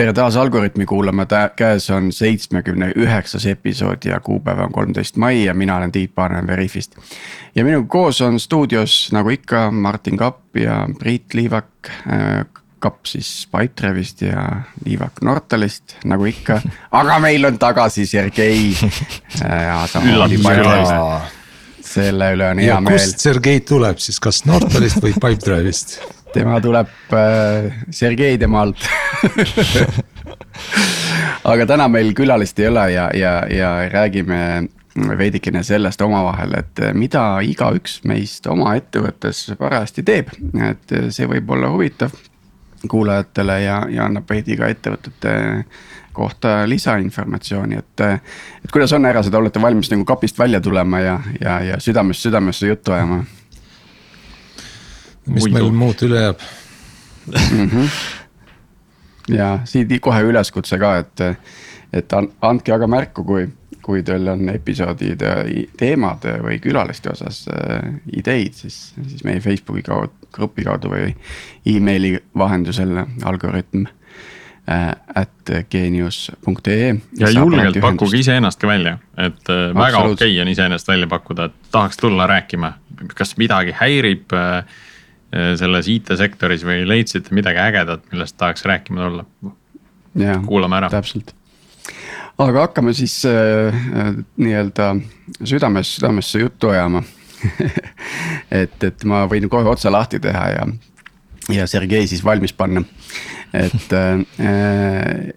tere taas Algorütmi kuulama, käes on seitsmekümne üheksas episood ja kuupäev on kolmteist mai ja mina olen Tiit Paananen Veriffist. ja minuga koos on stuudios nagu ikka Martin Kapp ja Priit Liivak. Äh, Kapp siis Pipedrive'ist ja Liivak Nortalist nagu ikka, aga meil on tagasi Sergei äh, selle üle on hea ja meel. kust Sergei tuleb siis, kas Nortalist või Pipedrive'ist? Tema tuleb äh, Sergei tema alt aga täna meil külalist ei ole ja, ja, ja räägime veidikene sellest omavahel, et mida igaüks meist oma ettevõttes parajasti teeb, et see võib olla huvitav kuulajatele ja, ja annab veidi ka ettevõtete kohta lisainformatsiooni, et. et kuidas on, härrased, olete valmis nagu kapist välja tulema ja, ja, ja südamest südamesse juttu ajama? Mis Muidu. meil muud üle jääb mm? -hmm. ja siit kohe üleskutse ka, et, et andke aga märku, kui, kui teil on episoodide teemade või külaliste osas äh, ideid, siis, siis meie Facebooki kaudu, grupi kaudu või emaili vahendusel algoritm äh, at geenius.ee. ja julgelt pakkuge iseennast ka välja, et äh, väga okei okay on iseennast välja pakkuda, et tahaks tulla rääkima, kas midagi häirib Äh, selles IT-sektoris või leidsite midagi ägedat, millest tahaks rääkima tulla? kuulame ära. täpselt, aga hakkame siis äh, äh nii-öelda südames, südamesse juttu ajama et, et ma võin kohe otsa lahti teha ja, ja Sergei siis valmis panna, et äh,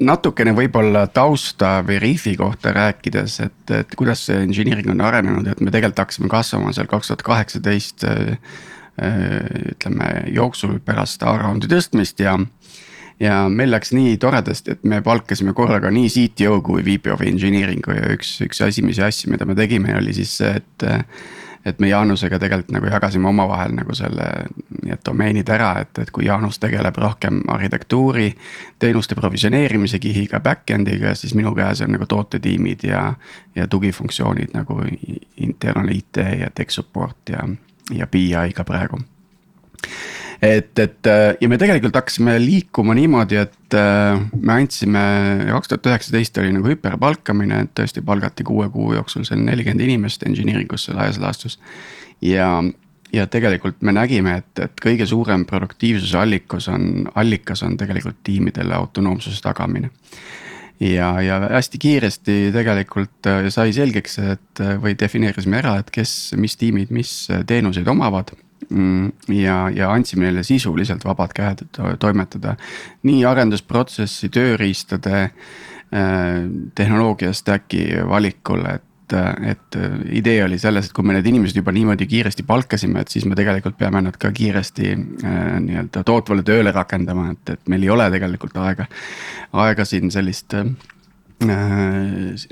natukene võib-olla tausta või Reefi kohta rääkides, et, et kuidas see engineering on arenenud, et me tegelikult hakkasime kasvama seal kaks tuhat kaheksateist Äh, ütleme jooksul pärast A-raundi tõstmist ja. ja meil läks nii toredasti, et me palkasime korraga nii CTO kui VP of engineering'u ja üks, üks esimesi asju, mida me tegime, oli siis see, et et me Jaanusega tegelikult nagu jagasime omavahel nagu selle need domeenid ära, et, et kui Jaanus tegeleb rohkem arhitektuuri. teenuste provisioneerimise kihiga, back-end'iga, siis minu käes on nagu tootetiimid ja, ja tugifunktsioonid nagu internal IT ja tech support ja ja BI-ga praegu. et, et ja me tegelikult hakkasime liikuma niimoodi, et äh, me andsime, kaks tuhat üheksateist oli nagu hüperpalkamine, et tõesti palgati kuue kuu jooksul seal nelikümmend inimest engineering usse laias laastus. ja, ja tegelikult me nägime, et, et kõige suurem produktiivsuse allikas on, allikas on tegelikult tiimidele autonoomsuse tagamine ja, ja hästi kiiresti tegelikult äh, sai selgeks, et äh, või defineerisime ära, et kes, mis tiimid, mis äh, teenuseid omavad. Mm, ja, ja andsime neile sisuliselt vabad käed toimetada nii arendusprotsessi, tööriistade, tehnoloogia stack'i valikul, et et, et idee oli selles, et kui me need inimesed juba niimoodi kiiresti palkasime, et siis me tegelikult peame nad ka kiiresti äh, nii-öelda tootvale tööle rakendama, et, et meil ei ole tegelikult aega. aega siin sellist äh,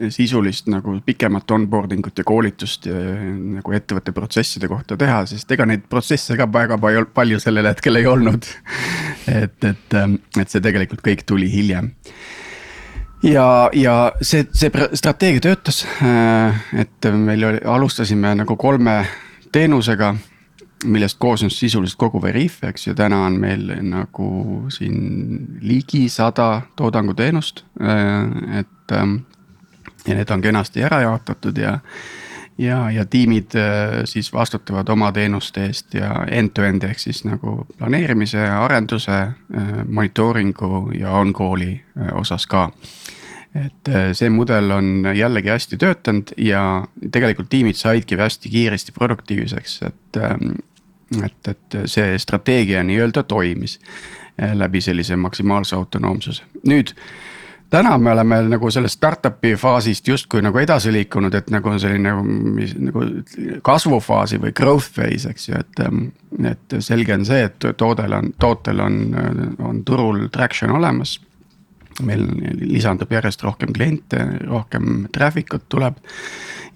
sisulist nagu pikemat onboarding ut ja koolitust nagu ettevõtte protsesside kohta teha, sest ega neid protsesse ka väga palju sellel hetkel ei olnud. et, et, et see tegelikult kõik tuli hiljem ja, ja see, see strateegia töötas, äh, et meil oli, alustasime nagu kolme teenusega millest koosnes sisuliselt kogu Veriff, eks ju, täna on meil nagu siin ligi sada toodanguteenust, äh, et. Ähm, ja need on kenasti ära jaotatud ja, ja, ja tiimid äh, siis vastutavad oma teenuste eest ja end-to-end ehk siis nagu planeerimise, arenduse, monitooringu ja on-call'i osas ka et äh, see mudel on jällegi hästi töötanud ja tegelikult tiimid saidki hästi kiiresti produktiivseks, et. Ähm, et, et see strateegia nii-öelda toimis äh, läbi sellise maksimaalse autonoomsuse, nüüd täna me oleme nagu sellest startup'i faasist justkui nagu edasi liikunud, et nagu selline nagu, nagu kasvufaasi või growth phase, eks ju, et. Ähm, et selge on see, et toodel on, tootel on, on turul traction olemas meil lisandub järjest rohkem kliente, rohkem traffic ut tuleb.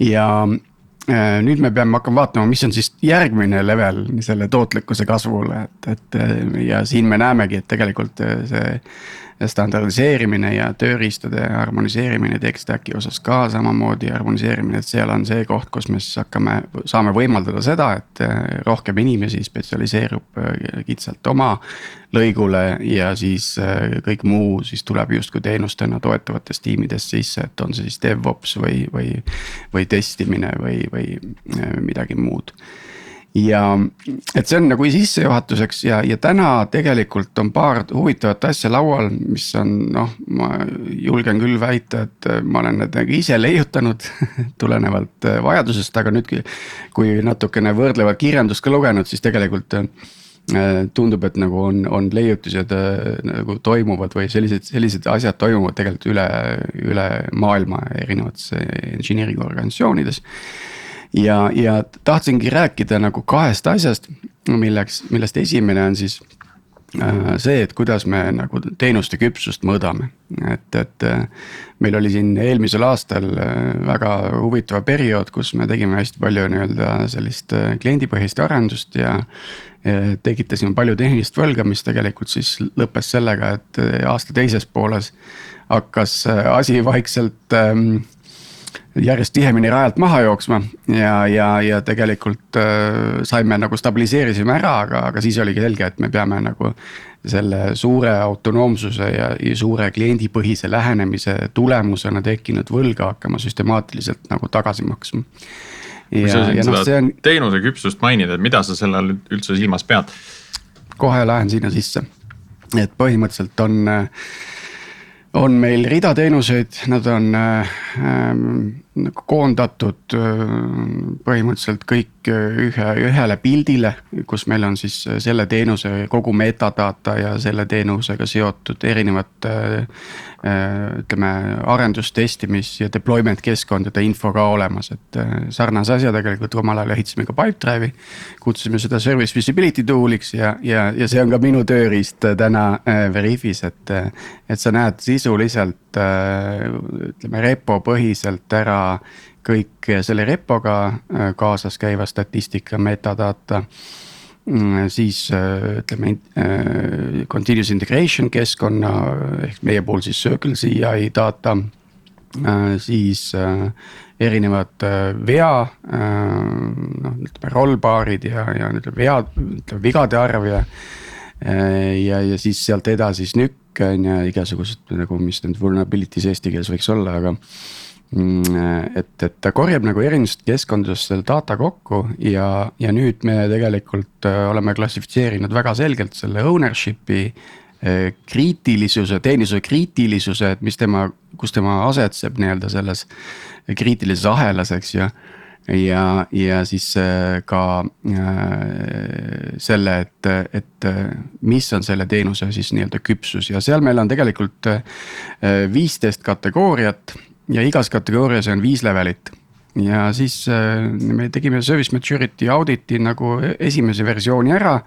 Ja äh, nüüd me peame hakkama vaatama, mis on siis järgmine level selle tootlikkuse kasvule, et, et ja siin me näemegi, et tegelikult äh, see standardiseerimine ja tööriistade harmoniseerimine tech stack'i osas ka samamoodi harmoniseerimine, et seal on see koht, kus me siis hakkame, saame võimaldada seda, et äh, rohkem inimesi spetsialiseerub äh, kitsalt oma lõigule ja siis äh, kõik muu siis tuleb justkui teenustena toetavates tiimides sisse, et on see siis DevOps või, või, või testimine või, või midagi muud ja et see on nagu sissejuhatuseks ja, ja täna tegelikult on paar huvitavat asja laual, mis on noh, ma julgen küll väita, et ma olen need nagu ise leiutanud tulenevalt äh, vajadusest, aga nüüd. kui natukene võrdlevat kirjandust ka lugenud, siis tegelikult äh, tundub, et nagu on, on leiutised äh, nagu toimuvad või sellised, sellised asjad toimuvad tegelikult üle, üle maailma erinevates engineering organisatsioonides ja, ja tahtsingi rääkida nagu kahest asjast, milleks, millest esimene on siis äh, see, et kuidas me nagu teenuste küpsust mõõdame, et, et äh, meil oli siin eelmisel aastal äh, väga huvitav periood, kus me tegime hästi palju nii-öelda sellist kliendipõhist arendust ja. tekitasime palju tehnilist võlga, mis tegelikult siis lõppes sellega, et aasta teises pooles hakkas asi vaikselt ähm, järjest tihemini rajalt maha jooksma ja, ja, ja tegelikult äh, saime nagu stabiliseerisime ära, aga, aga siis oligi selge, et me peame nagu. selle suure autonoomsuse ja, ja suure kliendipõhise lähenemise tulemusena tekkinud võlga hakkama süstemaatiliselt nagu tagasi maksma. kui sa siin no, seda on... teenuse küpsust mainid, et mida sa selle all üldse silmas pead? kohe lähen sinna sisse, et põhimõtteliselt on äh, on meil rida teenuseid, nad on äh, nagu koondatud äh, põhimõtteliselt kõik äh, ühe, ühele pildile, kus meil on siis selle teenuse kogu metadata ja selle teenusega seotud erinevad äh,. ütleme arendus, testimis ja deployment keskkondade info ka olemas, et äh, sarnase asja tegelikult omal ajal ehitasime ka Pipedrive'i. kutsusime seda service visibility tool'iks ja, ja, ja see on ka minu tööriist täna äh, Veriffis, et, et sa näed sisuliselt ütleme repo põhiselt ära kõik selle repoga äh, kaasas käiva statistika, metadata. Mm, siis äh, ütleme äh, continuous integration keskkonna ehk meie puhul siis Circle CI data. siis erinevad vea, noh ütleme rollbaarid ja, ja ütleme vea, ütleme vigade arv ja. Ja, ja siis sealt edasi SNÜK on ju igasugused nagu, mis need vulnerabilities eesti keeles võiks olla, aga Mm, et, et ta korjab nagu erinevatest keskkondadest selle data kokku ja, ja nüüd me tegelikult äh, oleme klassifitseerinud väga selgelt selle ownership'i äh, kriitilisuse, teenuse kriitilisuse, et mis tema, kus tema asetseb nii-öelda selles kriitilises ahelas, eks ju. ja, ja siis äh, ka selle, et, et mis on selle teenuse siis nii-öelda küpsus ja seal meil on tegelikult viisteist kategooriat ja igas kategoorias on viis levelit ja siis äh, me tegime service maturity audit'i nagu esimese versiooni ära.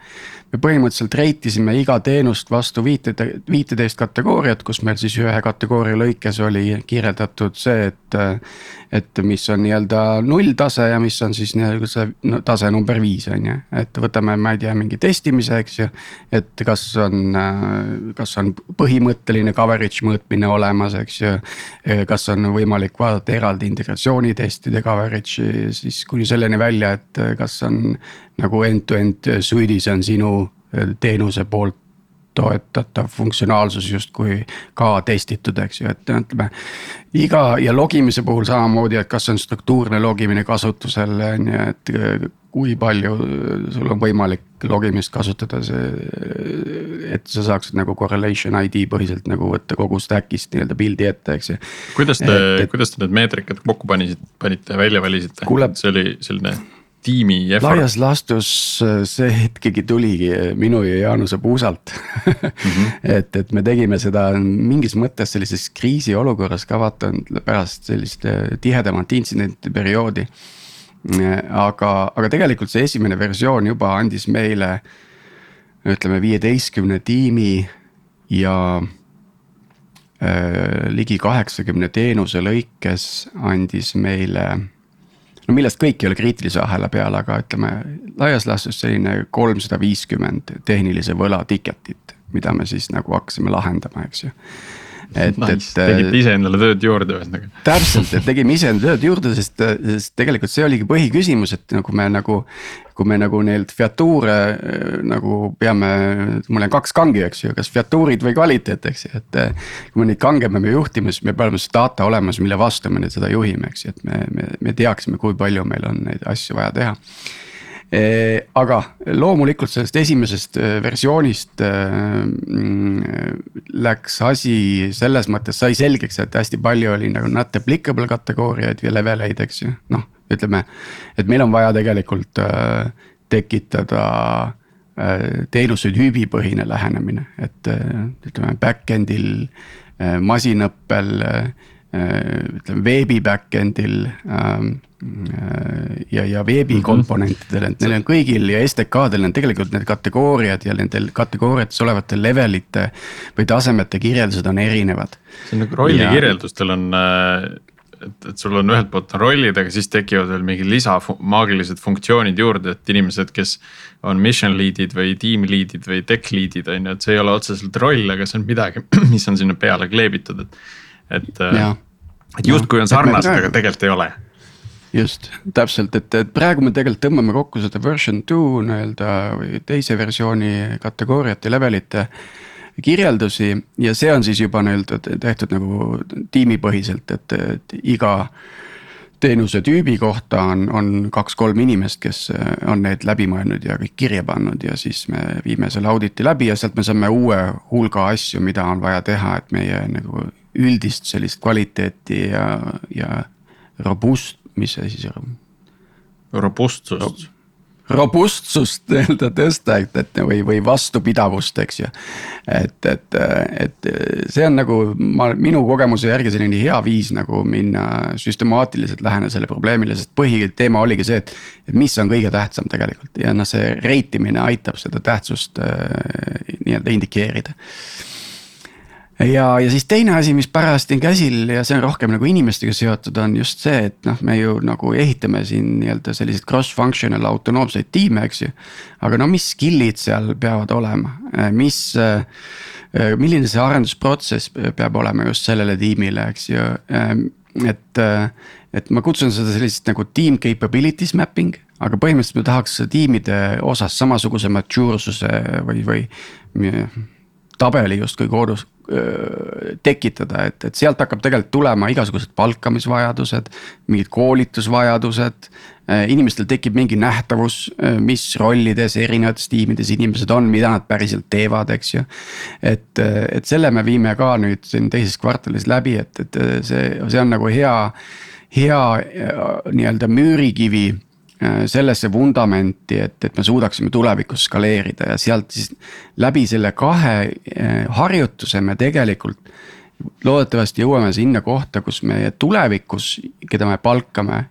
me põhimõtteliselt rate isime iga teenust vastu viite, viiteist kategooriat, kus meil siis ühe kategooria lõikes oli kirjeldatud see, et et mis on nii-öelda nulltase ja mis on siis nii-öelda see no, tase number viis on ju, et võtame, ma ei tea, mingi testimise, eks ju. et kas on, kas on põhimõtteline coverage mõõtmine olemas, eks ju. kas on võimalik vaadata eraldi integratsioonitestide coverage'i siis kuni selleni välja, et kas on nagu end-to-end suite'is on sinu teenuse poolt toetatav funktsionaalsus justkui ka testitud, eks ju, et ütleme. iga ja logimise puhul samamoodi, et kas on struktuurne logimine kasutusel on ju, et kui palju sul on võimalik logimist kasutada, see. et sa saaksid nagu correlation ID põhiselt nagu võtta kogu stack'ist nii-öelda pildi ette, eks ju. kuidas te, kuidas te need meetrikad kokku panisite, panite, välja valisite, see oli selline tiimi effort? laias laastus äh, see hetkegi tuligi minu ja Jaanuse puusalt mm. -hmm. et, et me tegime seda mingis mõttes sellises kriisiolukorras ka vaata pärast sellist äh, tihedamat intsidentide perioodi. Äh, aga, aga tegelikult see esimene versioon juba andis meile ütleme viieteistkümne tiimi ja äh, ligi kaheksakümne teenuse lõikes andis meile no millest kõik ei ole kriitilise ahela peal, aga ütleme laias laastus selline kolmsada viiskümmend tehnilise võla ticket'it. mida me siis nagu hakkasime lahendama, eks ju et nice., et. tegite ise endale tööd juurde ühesõnaga. täpselt, et tegime ise tööd juurde, sest, sest tegelikult see oligi põhiküsimus, et nagu me nagu. kui me nagu neid featuure nagu peame, mul on kaks kangi, eks ju, kas featuurid või kvaliteet, eks ju, et. kui me neid kange peame juhtima, siis meil peab olema see data olemas, mille vastu me seda juhime, eks ju, et me, me, me teaksime, kui palju meil on neid asju vaja teha Eh, aga loomulikult sellest esimesest eh, versioonist eh, mm, läks asi selles mõttes sai selgeks, et hästi palju oli nagu not applicable kategooriaid ja leveleid, eks ju, noh, ütleme. et meil on vaja tegelikult tekitada teenuse tüübipõhine lähenemine, et ütleme back-end'il, masinõppel ütleme veebi back-end'il ähm, ja, ja veebikomponentidel, et neil on kõigil ja STK-del on tegelikult need kategooriad ja nendel kategooriates olevate levelite või tasemete kirjeldused on erinevad. see on nagu rollikirjeldustel on äh, et, et sul on ühelt poolt on rollid, aga siis tekivad veel mingid lisa maagilised funktsioonid juurde, et inimesed, kes on mission lead'id või team lead'id või tech lead'id on ju, et see ei ole otseselt roll, aga see on midagi, mis on sinna peale kleebitud, et, et. Äh, et justkui on sarnased, aga tegelikult ei ole just, täpselt, et, et praegu me tegelikult tõmbame kokku seda version two nii-öelda või teise versiooni kategooriate, levelite kirjeldusi ja see on siis juba nii-öelda tehtud nagu tiimipõhiselt, et, et iga teenuse tüübi kohta on, on kaks-kolm inimest, kes on need läbi mõelnud ja kõik kirja pannud ja siis me viime selle auditi läbi ja sealt me saame uue hulga asju, mida on vaja teha, et meie nagu üldist sellist kvaliteeti ja, ja robust, mis see siis on? robustsust robustsust nii-öelda tõsta, et, et või, või vastupidavust, eks ju. et, et, et see on nagu ma, minu kogemuse järgi selline hea viis nagu minna süstemaatiliselt läheneda sellele probleemile, sest põhiteema oligi see, et. et mis on kõige tähtsam tegelikult ja noh, see rate imine aitab seda tähtsust äh, nii-öelda indikeerida ja, ja siis teine asi, mis parajasti on käsil ja see on rohkem nagu inimestega seotud, on just see, et noh, me ju nagu ehitame siin nii-öelda selliseid cross-functional autonoomseid tiime, eks ju. aga no mis skill'id seal peavad olema, mis, milline see arendusprotsess peab olema just sellele tiimile, eks ju, et. et ma kutsun seda sellisest nagu team capabilities mapping, aga põhimõtteliselt me tahaks tiimide osas samasuguse maturesuse või, või tabeli justkui koodus, tekitada, et, et sealt hakkab tegelikult tulema igasugused palkamisvajadused, mingid koolitusvajadused. inimestel tekib mingi nähtavus, mis rollides erinevates tiimides inimesed on, mida nad päriselt teevad, eks ju. et, et selle me viime ka nüüd siin teises kvartalis läbi, et, et see, see on nagu hea, hea nii-öelda müürikivi sellesse vundamenti, et, et me suudaksime tulevikus skaleerida ja sealt siis läbi selle kahe äh, harjutuse me tegelikult. loodetavasti jõuame sinna kohta, kus meie tulevikus, keda me palkame,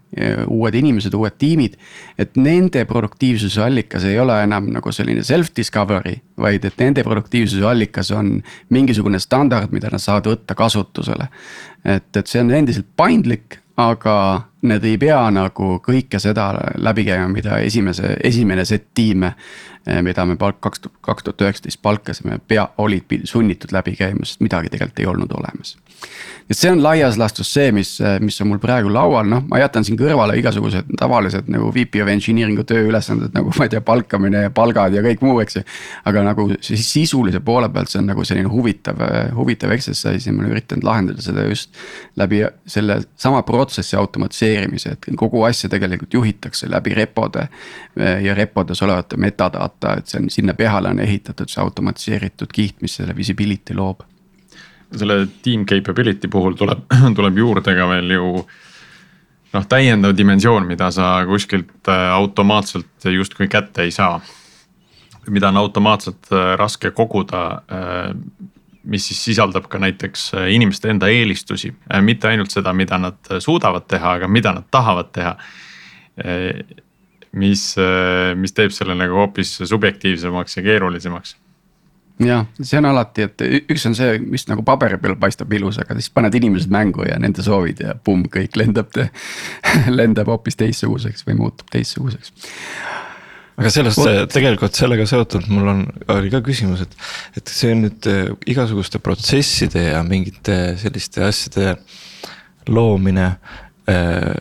uued inimesed, uued tiimid. et nende produktiivsuse allikas ei ole enam nagu selline self-discovery, vaid et nende produktiivsuse allikas on mingisugune standard, mida nad saavad võtta kasutusele. et, et see on endiselt paindlik aga need ei pea nagu kõike seda läbi käima, mida esimese, esimene set tiime. Eh, mida me palk kaks, kaks tuhat üheksateist palkasime, pea, olid sunnitud läbi käima, sest midagi tegelikult ei olnud olemas et see on laias laastus see, mis, mis on mul praegu laual, noh, ma jätan siin kõrvale igasugused tavalised nagu VP of engineering'u tööülesanded nagu ma ei tea, palkamine ja palgad ja kõik muu, eks ju. aga nagu siis sisulise poole pealt, see on nagu selline huvitav, huvitav exercise ja ma olen üritanud lahendada seda just. läbi selle sama protsessi automatiseerimise, et kogu asja tegelikult juhitakse läbi repode. ja repodes olevate metadata, et see on sinna peale on ehitatud see automatiseeritud kiht, mis selle visibility loob selle team capability puhul tuleb, tuleb juurde ka veel ju noh, täiendav dimensioon, mida sa kuskilt äh, automaatselt justkui kätte ei saa. mida on automaatselt äh, raske koguda. Äh, mis siis sisaldab ka näiteks inimeste enda eelistusi, mitte ainult seda, mida nad suudavad teha, aga mida nad tahavad teha. Mis, mis teeb selle nagu hoopis subjektiivsemaks ja keerulisemaks jah, see on alati, et üks on see, mis nagu paberi peal paistab ilus, aga siis paned inimesed mängu ja nende soovid ja pumm, kõik lendab, lendab hoopis teistsuguseks või muutub teistsuguseks. aga sellest tegelikult sellega seotult mul on, oli ka küsimus, et, et see on nüüd äh, igasuguste protsesside ja mingite selliste asjade loomine. Äh,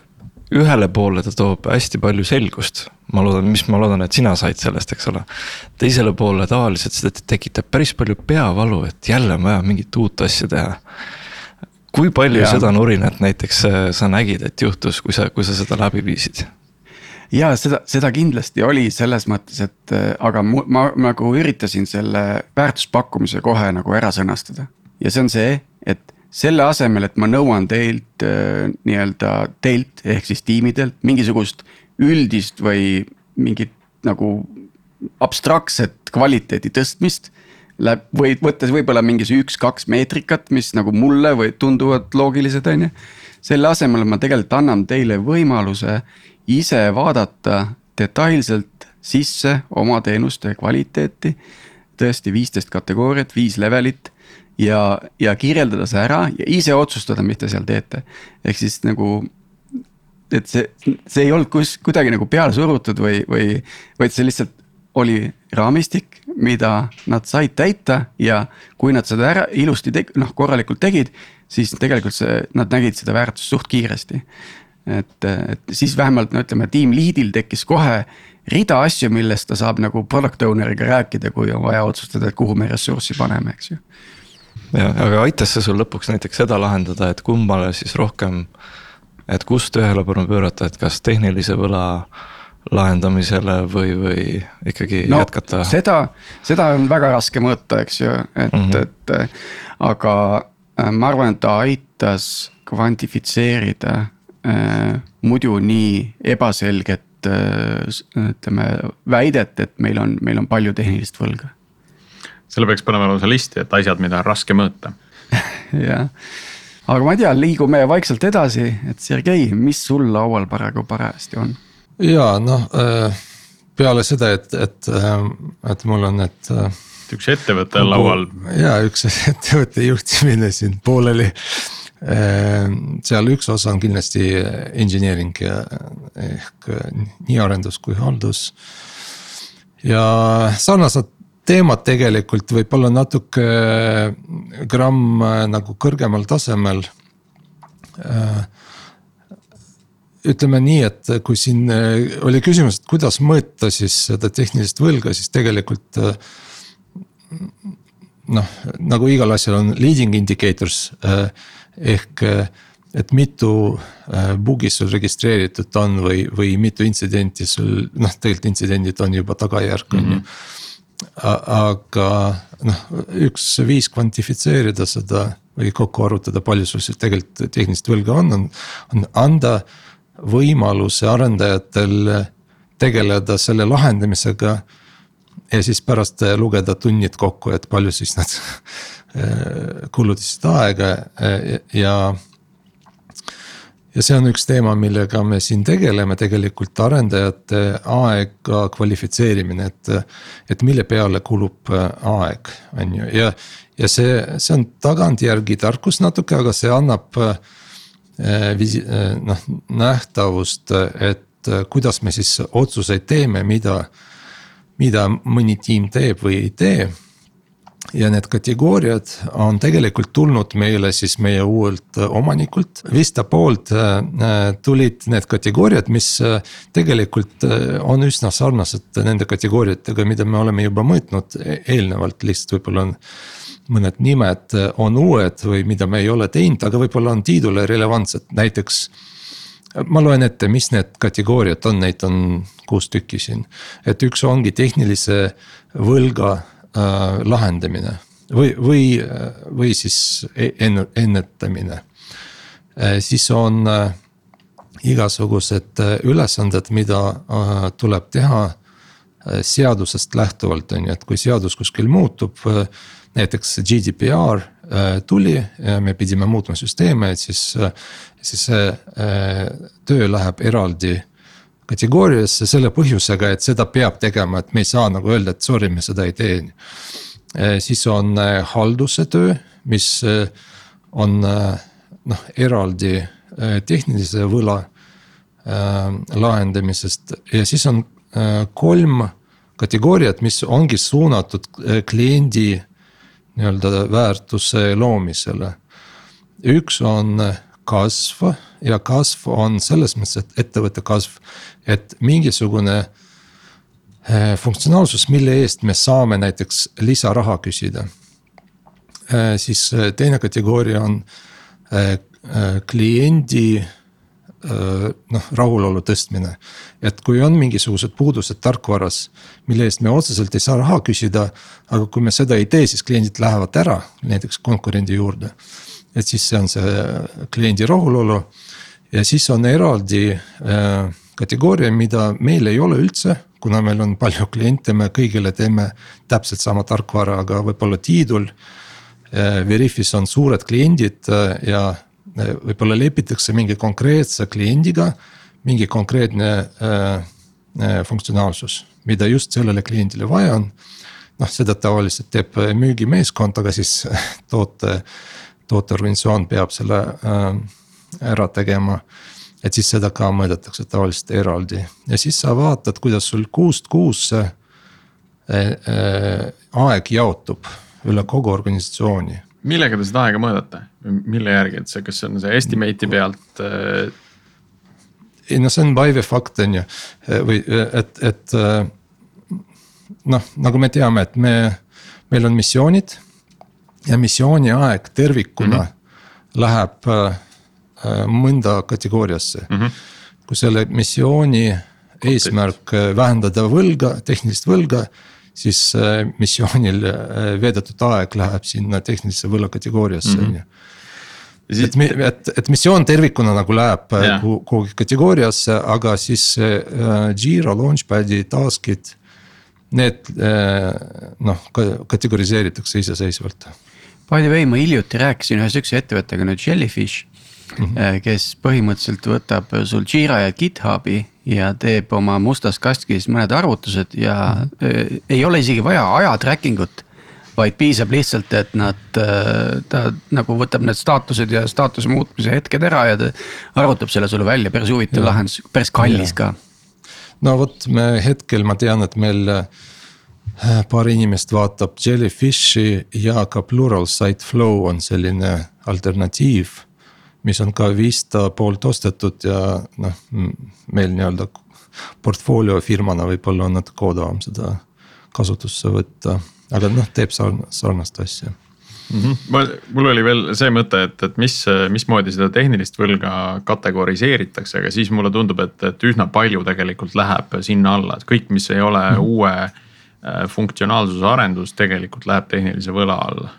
ühele poole ta toob hästi palju selgust, ma loodan, mis ma loodan, et sina said sellest, eks ole. teisele poole tavaliselt seda tekitab päris palju peavalu, et jälle on vaja mingit uut asja teha kui palju ja. seda nurinat näiteks äh, sa nägid, et juhtus, kui sa, kui sa seda läbi viisid? ja seda, seda kindlasti oli selles mõttes, et äh, aga mu, ma nagu üritasin selle väärtuspakkumise kohe nagu ära sõnastada. ja see on see, et selle asemel, et ma nõuan teilt äh, nii-öelda teilt ehk siis tiimidelt mingisugust üldist või mingit nagu abstraktset kvaliteedi tõstmist läheb või võttes võib-olla mingi üks-kaks meetrikat, mis nagu mulle või tunduvad loogilised, on ju. selle asemel ma tegelikult annan teile võimaluse ise vaadata detailselt sisse oma teenuste kvaliteeti. tõesti viisteist kategooriat, viis levelit ja, ja kirjeldada see ära ja ise otsustada, mis te seal teete. ehk siis nagu et see, see ei olnud kus kuidagi nagu peale surutud või, või, vaid see lihtsalt oli raamistik, mida nad said täita ja kui nad seda ära ilusti teg-, noh korralikult tegid, siis tegelikult see, nad nägid seda väärtust suht kiiresti. et, et siis vähemalt no ütleme, tiim lead'il tekkis kohe rida asju, millest ta saab nagu product owner'iga rääkida, kui on vaja otsustada, et kuhu me ressurssi paneme, eks ju. Ja, aga aitas see sul lõpuks näiteks seda lahendada, et kummale siis rohkem, et kust tähelepanu pöörata, et kas tehnilise võla lahendamisele või, või ikkagi no, jätkata? seda, seda on väga raske mõõta, eks ju, et mm, -hmm. et aga äh, ma arvan, et ta aitas kvantifitseerida äh, muidu nii ebaselget äh, ütleme väidet, et meil on, meil on palju tehnilist võlga. Selle peaks panema lausa listi, et asjad, mida on raske mõõta jah, aga ma ei tea, liigume vaikselt edasi, et Sergei, mis sul laual praegu parajasti on? ja noh, äh, peale seda, et, et, äh, et mul on need. Äh, üks ettevõte on laual. ja üks ettevõtte juhtimine siin pooleli. seal üks osa on kindlasti engineering ehk nii arendus kui haldus. ja sarnased teemad tegelikult võib-olla natuke gramm nagu kõrgemal tasemel ütleme nii, et kui siin äh, oli küsimus, et kuidas mõõta siis seda tehnilist võlga, siis tegelikult. Äh, noh, nagu igal asjal on leading indicators äh, ehk, et mitu bug'i sul registreeritud on või, või mitu intsidenti sul, noh, tegelikult intsidendid on juba tagajärg, on ju. Mhm. Aga noh, üks viis kvantifitseerida seda või kokku arvutada, palju sul siis tegelikult tehnilist võlga on, on, on anda võimaluse arendajatel tegeleda selle lahendamisega. ja siis pärast lugeda tunnid kokku, et palju siis nad kulutasid aega ja. ja see on üks teema, millega me siin tegeleme, tegelikult arendajate aega kvalifitseerimine, et. et mille peale kulub aeg, on ju, ja, ja see, see on tagantjärgi tarkus natuke, aga see annab Äh, visi-, äh, noh nähtavust, et äh, kuidas me siis otsuseid teeme, mida, mida mõni tiim teeb või ei tee. Ja need kategooriad on tegelikult tulnud meile siis meie uuelt omanikult, Vista poolt tulid need kategooriad, mis tegelikult on üsna sarnased nende kategooriatega, mida me oleme juba mõõtnud. E-, eelnevalt, lihtsalt võib-olla on mõned nimed on uued või mida me ei ole teinud, aga võib-olla on Tiidule relevantsed, näiteks. ma loen ette, mis need kategooriad on, neid on kuus tükki siin, et üks ongi tehnilise võlga äh, lahendamine või, või, või siis e-, enne, ennetamine äh,. siis on äh, igasugused äh, ülesanded, mida äh, tuleb teha äh, seadusest lähtuvalt, on ju, et kui seadus kuskil muutub näiteks GDPR äh, tuli me pidime muutma süsteeme, et siis, äh, siis see äh, töö läheb eraldi kategooriasse selle põhjusega, et seda peab tegema, et me ei saa nagu öelda, et sorry, me seda ei tee. siis on halduse töö, mis on noh, eraldi tehnilise võla lahendamisest ja siis on kolm kategooriat, mis ongi suunatud kliendi nii-öelda väärtuse loomisele. üks on kasv ja kasv on selles mõttes, et ettevõtte kasv, et mingisugune eh, funktsionaalsus, mille eest me saame näiteks lisaraha küsida. Eh, siis eh, teine kategooria on kliendi noh, rahulolu tõstmine. et kui on mingisugused puudused tarkvaras, mille eest me otseselt ei saa raha küsida. aga kui me seda ei tee, siis kliendid lähevad ära näiteks konkurendi juurde. Et siis see on see kliendi rahulolu ja siis on eraldi äh, kategooria, mida meil ei ole üldse, kuna meil on palju kliente, me kõigile teeme täpselt sama tarkvara, aga võib-olla Tiidul äh,. Veriffis on suured kliendid äh, ja äh, võib-olla lepitakse mingi konkreetse kliendiga mingi konkreetne äh, äh, funktsionaalsus, mida just sellele kliendile vaja on. noh, seda tavaliselt teeb müügimeeskond, aga siis toote, tooteorganisatsioon peab selle äh, ära tegema. et siis seda ka mõõdetakse tavaliselt eraldi ja siis sa vaatad, kuidas sul kuust kuusse äh, äh, aeg jaotub üle kogu organisatsiooni. millega te seda aega mõõdate, mille järgi, et see, kas see on see estimate'i pealt ei no see on Vive'i fakt on ju, või et, et noh, nagu me teame, et me, meil on missioonid. Ja missiooni aeg tervikuna mm -hmm. läheb Äh, mõnda kategooriasse mm. -hmm. kui selle missiooni eesmärk äh, vähendada võlga, tehnilist võlga, siis äh, missioonil veedetud aeg läheb sinna tehnilise võla kategooriasse mhm. on ju et, et, et missioon tervikuna nagu läheb yeah. kuhugi kategooriasse, aga siis äh, Jira, Launchpad'i task'id. Need äh, noh, kategoriseeritakse iseseisvalt. By the way, ma hiljuti rääkisin ühe sihukese ettevõttega nüüd Jellyfish mm, -hmm. kes põhimõtteliselt võtab sul Jira ja GitHubi ja teeb oma mustas kastis mõned arvutused ja mm -hmm. ei ole isegi vaja aja tracking ut vaid piisab lihtsalt, et nad, äh, ta nagu võtab need staatused ja staatuse muutmise hetked ära ja ta arvutab selle sulle välja, päris huvitav lahendus, päris kallis ja. ka. no vot, me hetkel ma tean, et meil paar inimest vaatab Jellyfishi ja ka Pluralsight Flow on selline alternatiiv mis on ka Vista poolt ostetud ja noh, meil nii-öelda portfoolio firmana võib-olla on natuke odavam seda kasutusse võtta, aga noh, teeb sarnast asja mm. -hmm. ma, mul oli veel see mõte, et, et mis, mismoodi seda tehnilist võlga kategoriseeritakse, aga siis mulle tundub, et, et üsna palju tegelikult läheb sinna alla, et kõik, mis ei ole mm -hmm. uue äh, funktsionaalsuse arendus, tegelikult läheb tehnilise võla alla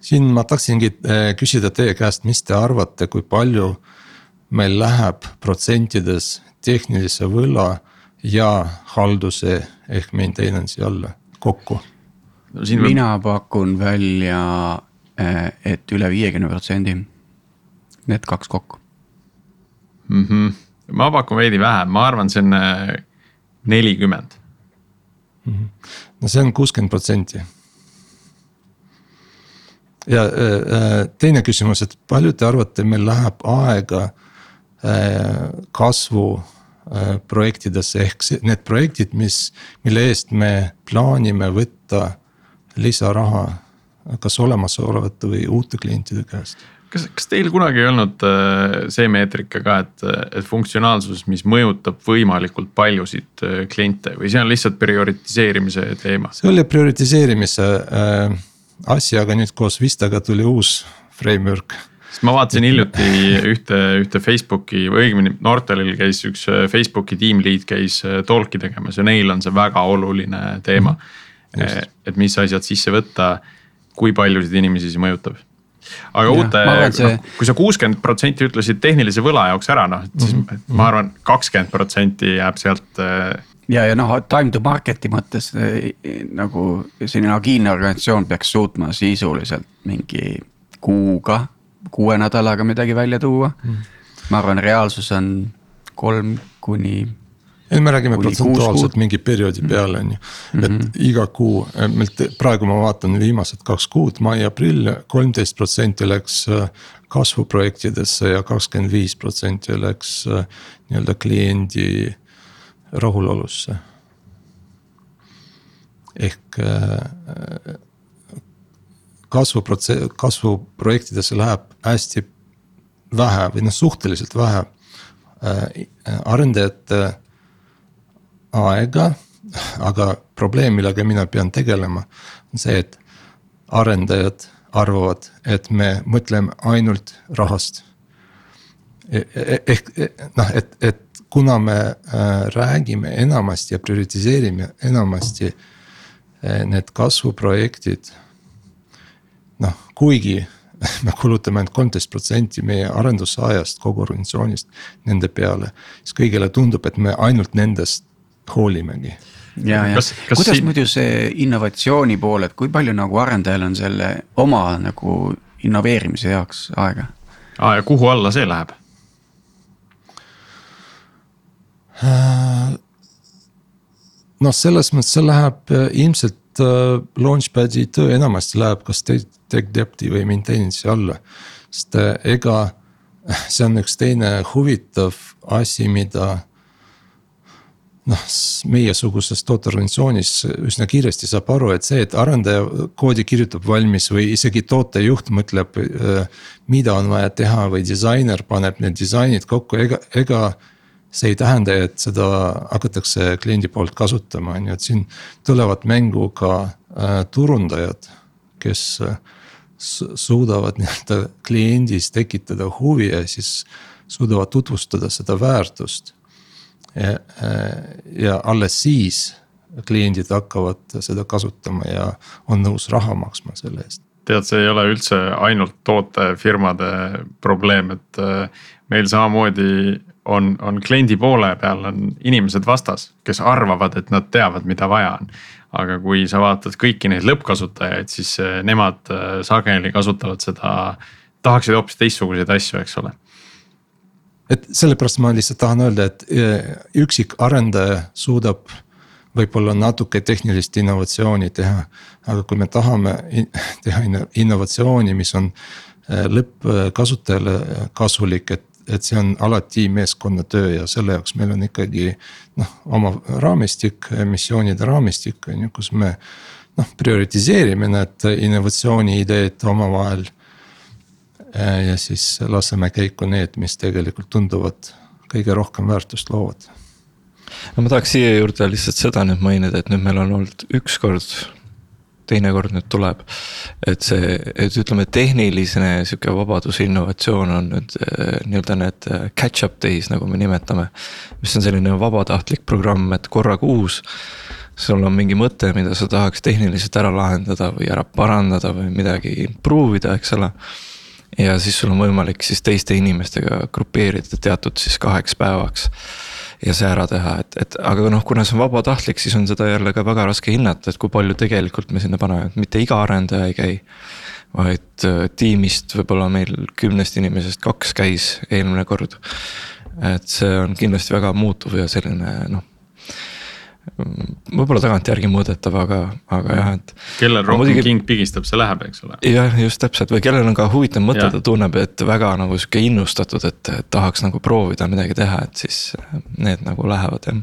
siin ma tahtsingi äh, küsida teie käest, mis te arvate, kui palju meil läheb protsentides tehnilise võla ja halduse ehk maintenance'i alla kokku no,? mina võib... pakun välja, äh, et üle viiekümne protsendi, need kaks kokku mm. -hmm. ma pakun veidi vähem, ma arvan, see on äh, nelikümmend. Mhm. no see on kuuskümmend protsenti ja äh, äh, teine küsimus, et palju te arvate, meil läheb aega äh, kasvu projektidesse, ehk need projektid, mis, mille eest me plaanime võtta lisaraha, kas olemasolevate või uute klientide käest? Kas, kas teil kunagi ei olnud see meetrika ka, et, et funktsionaalsus, mis mõjutab võimalikult paljusid kliente või see on lihtsalt prioritiseerimise teema? see oli prioritiseerimise äh, asja, aga nüüd koos Vistaga tuli uus framework sest ma vaatasin hiljuti ühte, ühte Facebooki või õigemini Nortalil käis üks äh, Facebooki team lead käis äh, talk'i tegemas ja neil on see väga oluline teema mm. -hmm. et mis asjad sisse võtta, kui paljusid inimesi see mõjutab. Aga uute, see... noh kui sa kuuskümmend protsenti ütlesid tehnilise võla jaoks ära, noh siis mm -hmm. ma arvan, kakskümmend protsenti jääb sealt ja, ja noh, time to market'i mõttes eh, nagu selline agiilne organisatsioon peaks suutma sisuliselt mingi kuuga, kuue nädalaga midagi välja tuua. Mm.. ma arvan, reaalsus on kolm kuni ei, me räägime protsentuaalselt mingi perioodi mm. peale on ju, et mm -hmm. iga kuu, eh, meil praegu ma vaatan viimased kaks kuud, mai-aprill, kolmteist protsenti läks eh, kasvuprojektidesse ja kakskümmend viis protsenti läks nii-öelda kliendi rahulolusse ehk kasvuprotsess, kasvuprojektidesse läheb hästi vähe või noh, suhteliselt vähe arendajate aega. aga probleem, millega mina pean tegelema, on see, et arendajad arvavad, et me mõtleme ainult rahast. E-, e-, ehk e-, noh, et, et kuna me äh, räägime enamasti ja prioritiseerime enamasti äh, need kasvuprojektid. noh, kuigi me kulutame ainult kolmteist protsenti meie arendusajast kogu organisatsioonist nende peale, siis kõigile tundub, et me ainult nendest hoolimegi ja, ja kas, kas kuidas siin... muidu see innovatsiooni pool, et kui palju nagu arendajal on selle oma nagu innoveerimise jaoks aega? aa ja kuhu alla see läheb äh,? noh, selles mõttes see läheb äh, ilmselt äh, launchpad'i töö enamasti läheb kas tech depth'i või maintenance'i alla. sest ega see on üks teine huvitav asi, mida noh, meiesuguses tooteorganisatsioonis üsna kiiresti saab aru, et see, et arendaja koodi kirjutab valmis või isegi tootejuht mõtleb, mida on vaja teha või disainer paneb need disainid kokku, ega, ega see ei tähenda, et seda hakatakse kliendi poolt kasutama, on ju, et siin tulevad mängu ka äh, turundajad, kes äh, suudavad nii-öelda kliendis tekitada huvi ja siis suudavad tutvustada seda väärtust ja, ja alles siis kliendid hakkavad seda kasutama ja on nõus raha maksma selle eest. tead, see ei ole üldse ainult tootefirmade probleem, et äh, meil samamoodi on, on kliendi poole peal on inimesed vastas, kes arvavad, et nad teavad, mida vaja on. aga kui sa vaatad kõiki neid lõppkasutajaid, siis äh, nemad äh, sageli kasutavad seda, tahaksid hoopis teistsuguseid asju, eks ole et sellepärast ma lihtsalt tahan öelda, et eh, üksik arendaja suudab võib-olla natuke tehnilist innovatsiooni teha. aga kui me tahame teha innovatsiooni, mis on eh, lõppkasutajale kasulik, et, et see on alati meeskonnatöö ja selle jaoks meil on ikkagi noh, oma raamistik, missioonide raamistik on ju, kus me noh, prioritiseerime need innovatsiooni ideed omavahel ja siis laseme käiku need, mis tegelikult tunduvad kõige rohkem väärtust loovad. no ma tahaks siia juurde lihtsalt seda nüüd mainida, et nüüd meil on olnud üks kord teinekord nüüd tuleb. et see, et ütleme, tehniline sihuke vabadus, innovatsioon on nüüd äh, nii-öelda need äh, catch-up days, nagu me nimetame. mis on selline vabatahtlik programm, et korra kuus sul on mingi mõte, mida sa tahaks tehniliselt ära lahendada või ära parandada või midagi improve ida, eks ole ja siis sul on võimalik siis teiste inimestega grupeerida teatud siis kaheks päevaks. ja see ära teha, et, et aga noh, kuna see on vabatahtlik, siis on seda jälle ka väga raske hinnata, et kui palju tegelikult me sinna paneme, et mitte iga arendaja ei käi. vaid äh, tiimist võib-olla meil kümnest inimesest kaks käis eelmine kord. et see on kindlasti väga muutuv ja selline noh võib-olla tagantjärgi mõõdetav, aga, aga jah, et. kellel rohkem muidugi... king pigistab, see läheb, eks ole. jah, just täpselt või kellel on ka huvitav mõte, ta tunneb, et väga nagu sihuke innustatud, et tahaks nagu proovida midagi teha, et siis need nagu lähevad jah.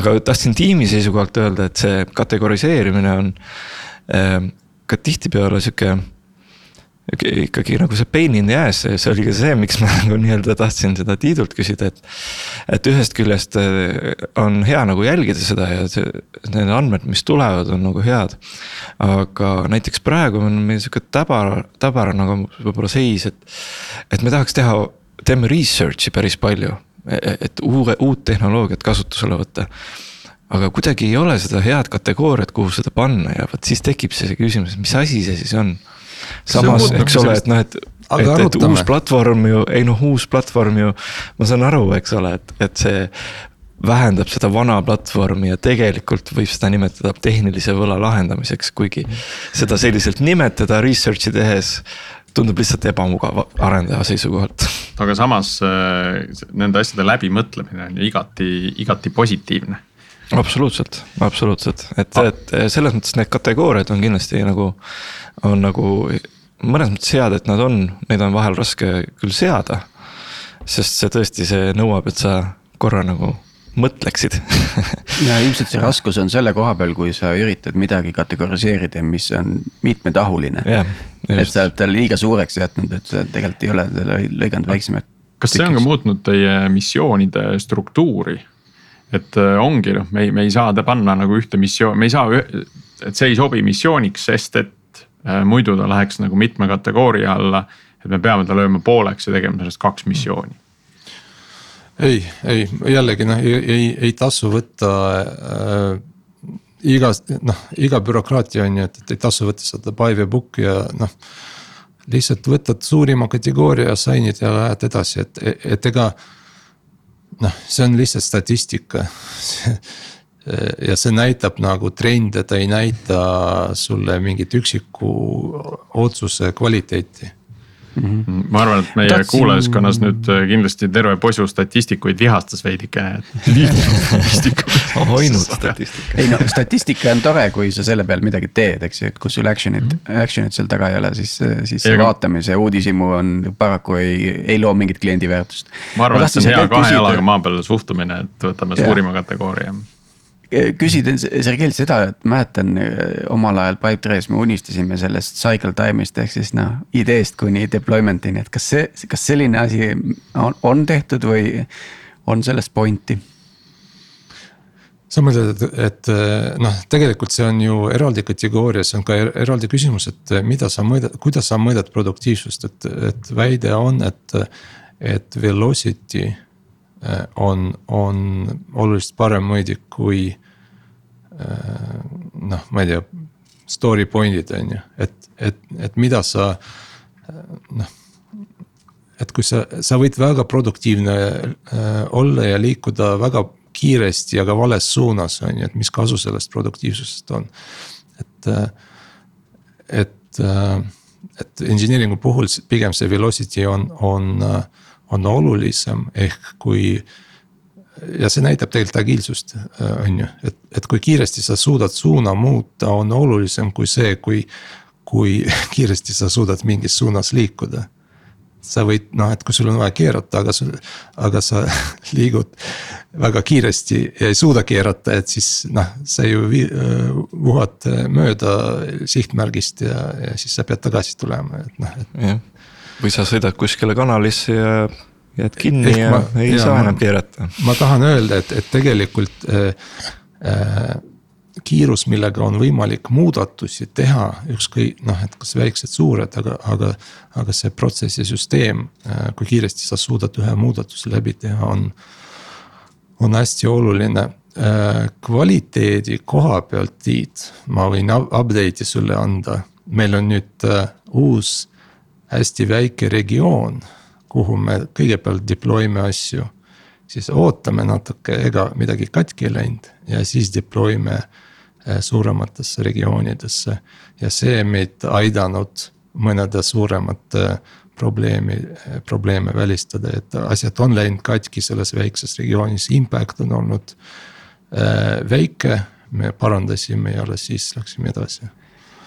aga tahtsin tiimi seisukohalt öelda, et see kategoriseerimine on äh, ka tihtipeale sihuke ikkagi nagu see pain in the ass, see oli ka see, miks ma nagu nii-öelda tahtsin seda Tiidult küsida, et. et ühest küljest äh, on hea nagu jälgida seda ja see, need andmed, mis tulevad, on nagu head. aga näiteks praegu on meil sihuke täbar, täbar nagu võib-olla seis, et, et me tahaks teha, teeme research'i päris palju. E, e, et uue, uut tehnoloogiat kasutusele võtta aga kuidagi ei ole seda head kategooriat, kuhu seda panna ja vot siis tekib see küsimus, mis asi see siis on samas, eks ole, et noh, et, et, et uus platvorm ju, ei noh, uus platvorm ju, ma saan aru, eks ole, et, et see vähendab seda vana platvormi ja tegelikult võib seda nimetada tehnilise võla lahendamiseks, kuigi seda selliselt nimetada research'i tehes tundub lihtsalt ebamugav arendaja seisukohalt. aga samas äh, nende asjade läbimõtlemine on ju igati, igati positiivne absoluutselt, absoluutselt, et, et selles mõttes need kategooriad on kindlasti nagu, on nagu mõnes mõttes head, et nad on, neid on vahel raske küll seada. sest see tõesti, see nõuab, et sa korra nagu mõtleksid ja ilmselt see raskus on selle koha peal, kui sa üritad midagi kategoriseerida, mis on mitmetahuline yeah,. et sa oled talle liiga suureks jätnud, et sa tegelikult ei ole lõiganud väiksemaks. kas see on ka muutnud teie missioonide struktuuri? Et äh, ongi noh, me ei, me ei saa ta panna nagu ühte missioon, me ei saa, et see ei sobi missiooniks, sest et äh, muidu ta läheks nagu mitme kategooria alla. et me peame ta lööma pooleks ja tegema sellest kaks missiooni ei, ei jällegi noh, ei, ei, ei tasu võtta äh, igas noh, iga bürokraatia on ju, et, et ei tasu võtta seda by the book ja noh. lihtsalt võtad suurima kategooria, sign'id ja lähed edasi, et, et ega. Noh, see on lihtsalt statistika. Ja see näitab nagu trende, ta ei näita sulle mingit üksiku otsuse kvaliteeti Mm -hmm. ma arvan, et meie Tahtsin... kuulajaskonnas nüüd äh, kindlasti terve posu statistikuid vihastas veidikene, ainult statistika. ei no statistika on tore, kui sa selle peal midagi teed, eks ju, et kus sul action'it mm, -hmm. action'it seal taga ei ole, siis, siis see vaatamise uudishimu on paraku ei, ei loo mingit kliendi väärtust. ma arvan, et see on hea kahe jalaga maa peal suhtumine, et võtame ja. suurima kategooria küsida Sergeilt seda, et mäletan omal ajal Pipedrive'is me unistasime sellest cycle time'ist ehk siis noh, ideest kuni deployment'ini, et kas see, kas selline asi on, on tehtud või on sellest pointi? sa mõtled, et, et noh, tegelikult see on ju eraldi kategooria, see on ka er, eraldi küsimus, et mida sa mõõdad, kuidas sa mõõdad produktiivsust, et, et väide on, et, et velocity on, on oluliselt parem mõõdik kui Äh, noh, ma ei tea, story point'id on ju, et, et, et mida sa noh. et kui sa, sa võid väga produktiivne äh, olla ja liikuda väga kiiresti, aga vales suunas on ju, et mis kasu sellest produktiivsusest on. et, äh, et, et engineering'u puhul pigem see velocity on, on, on olulisem, ehk kui ja see näitab tegelikult agiilsust, äh, on ju, et, et kui kiiresti sa suudad suuna muuta, on olulisem kui see, kui. kui kiiresti sa suudad mingis suunas liikuda. sa võid noh, et kui sul on vaja keerata, aga sul, aga sa liigud väga kiiresti ja ei suuda keerata, et siis noh, sa ju äh, vuhad mööda sihtmärgist ja, ja siis sa pead tagasi tulema, et noh, et. või sa sõidad kuskile kanalisse ja jääd kinni Ehk ja ma, ei ja, saa enam keerata. ma tahan öelda, et, et tegelikult äh, äh, kiirus, millega on võimalik muudatusi teha, ükskõik noh, et kas väiksed-suured, aga, aga. aga see protsess ja süsteem äh,, kui kiiresti sa suudad ühe muudatuse läbi teha, on, on hästi oluline äh,. kvaliteedi koha pealt, Tiit, ma võin update'i sulle anda, meil on nüüd äh, uus hästi väike regioon kuhu me kõigepealt deploy me asju. siis ootame natuke, ega midagi katki ei läinud ja siis deploy me eh, suurematesse regioonidesse. ja see meid aidanud mõnede suuremate probleemi, probleeme välistada, et asjad on läinud katki selles väikses regioonis, impact on olnud väike. me parandasime ja alles siis läksime edasi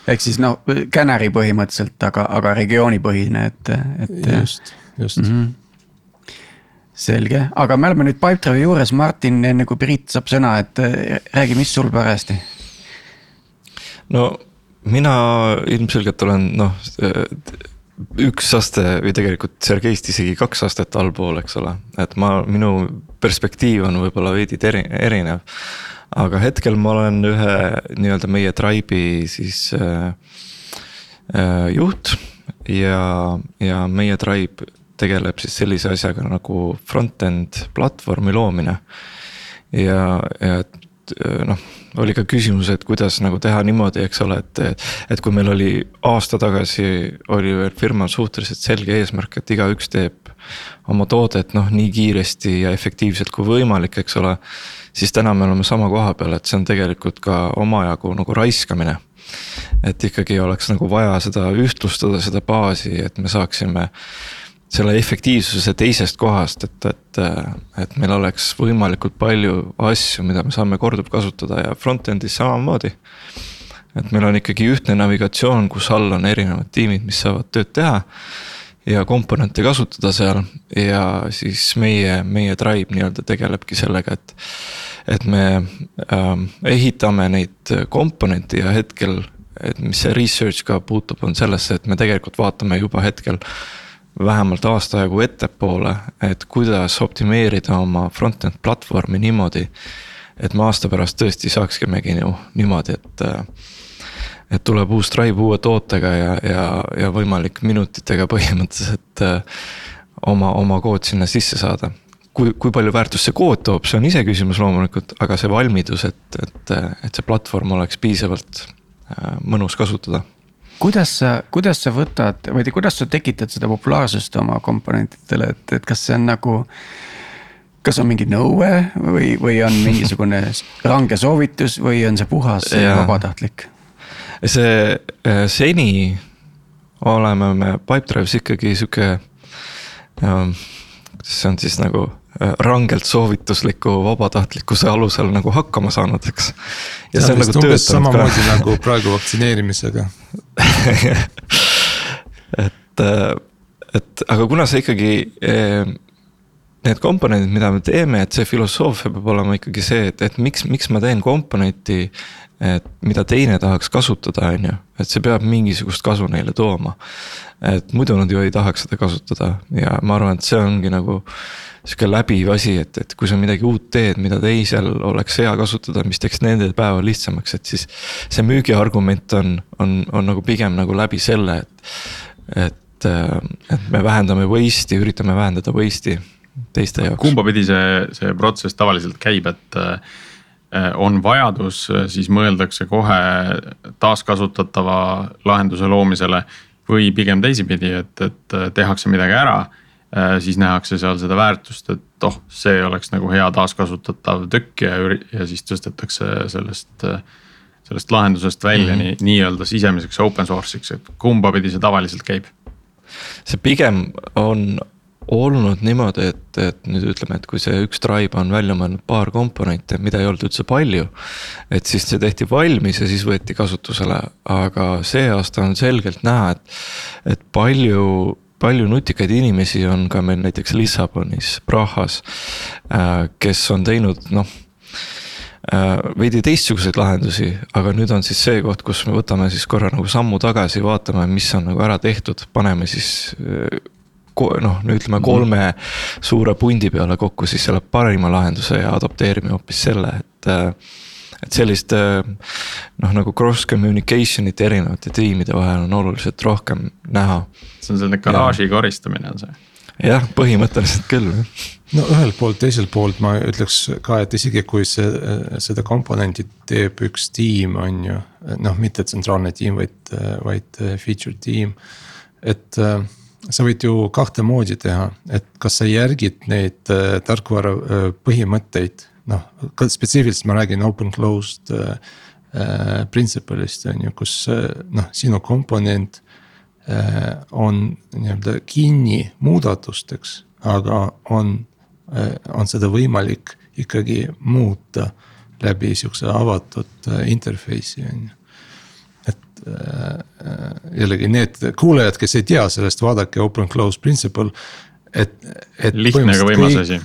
ehk siis noh, Canary põhimõtteliselt, aga, aga regioonipõhine, et, et. just just mm. -hmm selge, aga me oleme nüüd Pipedrive'i juures, Martin, enne kui Priit saab sõna, et eh, räägi, mis sul parajasti? no mina ilmselgelt olen noh, üks aste või tegelikult Sergeist isegi kaks astet allpool, eks ole, et ma, minu perspektiiv on võib-olla veidi erinev. aga hetkel ma olen ühe nii-öelda meie tribe'i siis äh, äh, juht ja, ja meie tribe tegeleb siis sellise asjaga nagu front-end platvormi loomine. ja, ja noh, oli ka küsimus, et kuidas nagu teha niimoodi, eks ole, et, et kui meil oli aasta tagasi oli veel firmal suhteliselt selge eesmärk, et igaüks teeb oma toodet noh, nii kiiresti ja efektiivselt kui võimalik, eks ole. siis täna me oleme sama koha peal, et see on tegelikult ka omajagu nagu raiskamine. et ikkagi oleks nagu vaja seda ühtlustada, seda baasi, et me saaksime selle efektiivsuse teisest kohast, et, et, et meil oleks võimalikult palju asju, mida me saame korduvkasutada ja front-end'is samamoodi. et meil on ikkagi ühtne navigatsioon, kus all on erinevad tiimid, mis saavad tööd teha. ja komponente kasutada seal ja siis meie, meie tribe nii-öelda tegelebki sellega, et. et me äh, ehitame neid komponente ja hetkel, et mis see research ka puutub, on sellesse, et me tegelikult vaatame juba hetkel vähemalt aasta aegu ettepoole, et kuidas optimeerida oma front-end platvormi niimoodi. et me aasta pärast tõesti saaksimegi ju niimoodi, et et tuleb uus Stripe uue tootega ja, ja, ja võimalik minutitega põhimõtteliselt äh, oma, oma kood sinna sisse saada. kui, kui palju väärtust see kood toob, see on iseküsimus loomulikult, aga see valmidus, et, et, et see platvorm oleks piisavalt äh, mõnus kasutada kuidas sa, kuidas sa võtad või kuidas sa tekitad seda populaarsust oma komponentidele, et, et kas see on nagu. kas on mingi nõue või, või on mingisugune range soovitus või on see puhas ja. vabatahtlik? see äh, seni oleme me Pipedrive'is ikkagi sihuke ähm,. kuidas see on siis nagu rangelt soovitusliku vabatahtlikkuse alusel nagu hakkama saanud, eks. ja see on nagu töötanud ka. samamoodi nagu praegu vaktsineerimisega et, äh, et aga kuna see ikkagi need komponendid, mida me teeme, et see filosoofia peab olema ikkagi see, et, et miks, miks ma teen komponenti et mida teine tahaks kasutada, on ju, et see peab mingisugust kasu neile tooma. et muidu nad ju ei tahaks seda kasutada ja ma arvan, et see ongi nagu sihuke läbiv asi, et, et kui sa midagi uut teed, mida teisel oleks hea kasutada, mis teeks nende päeva lihtsamaks, et siis. see müügiargument on, on, on nagu pigem nagu läbi selle, et, et, et me vähendame waste'i, üritame vähendada waste'i teiste jaoks. kumba pidi see, see protsess tavaliselt käib, et Äh, on vajadus, äh, siis mõeldakse kohe taaskasutatava lahenduse loomisele. või pigem teisipidi, et, et äh, tehakse midagi ära, siis nähakse seal seda väärtust, et oh, see oleks nagu hea taaskasutatav tükk ja, ja siis tõstetakse sellest. sellest lahendusest välja mm -hmm. nii, nii-öelda sisemiseks open source'iks, et kumba pidi see tavaliselt käib? see pigem on olnud niimoodi, et, et nüüd ütleme, et kui see üks tribe on välja mõelnud paar komponenti, mida ei olnud üldse palju. et siis see tehti valmis ja siis võeti kasutusele, aga see aasta on selgelt näha, et, et palju palju nutikaid inimesi on ka meil näiteks Lissabonis, Prahas, äh, kes on teinud noh äh, veidi teistsuguseid lahendusi, aga nüüd on siis see koht, kus me võtame siis korra nagu sammu tagasi, vaatame, mis on nagu ära tehtud, paneme siis äh, noh, no ütleme kolme suure pundi peale kokku siis selle parima lahenduse ja adopteerime hoopis selle, et. Et sellist noh, nagu cross communication'it erinevate tiimide vahel on oluliselt rohkem näha. see on selline garaaži koristamine on see jah, põhimõtteliselt küll. no ühelt poolt, teiselt poolt ma ütleks ka, et isegi kui see, seda komponenti teeb üks tiim, on ju. noh, mitte tsentraalne tiim, vaid, vaid feature tiim, et sa võid ju kahte moodi teha, et kas sa järgid neid äh, tarkvara äh, põhimõtteid, noh spetsiifiliselt ma räägin open closed äh, äh principle'ist on ju, kus äh, noh, sinu komponent äh, on nii-öelda kinni muudatusteks, aga on äh,, on seda võimalik ikkagi muuta läbi sihukese avatud äh, interface'i on ju Äh, jällegi need kuulajad, kes ei tea sellest, vaadake open close principle, et, et. lihtne aga võimas asi.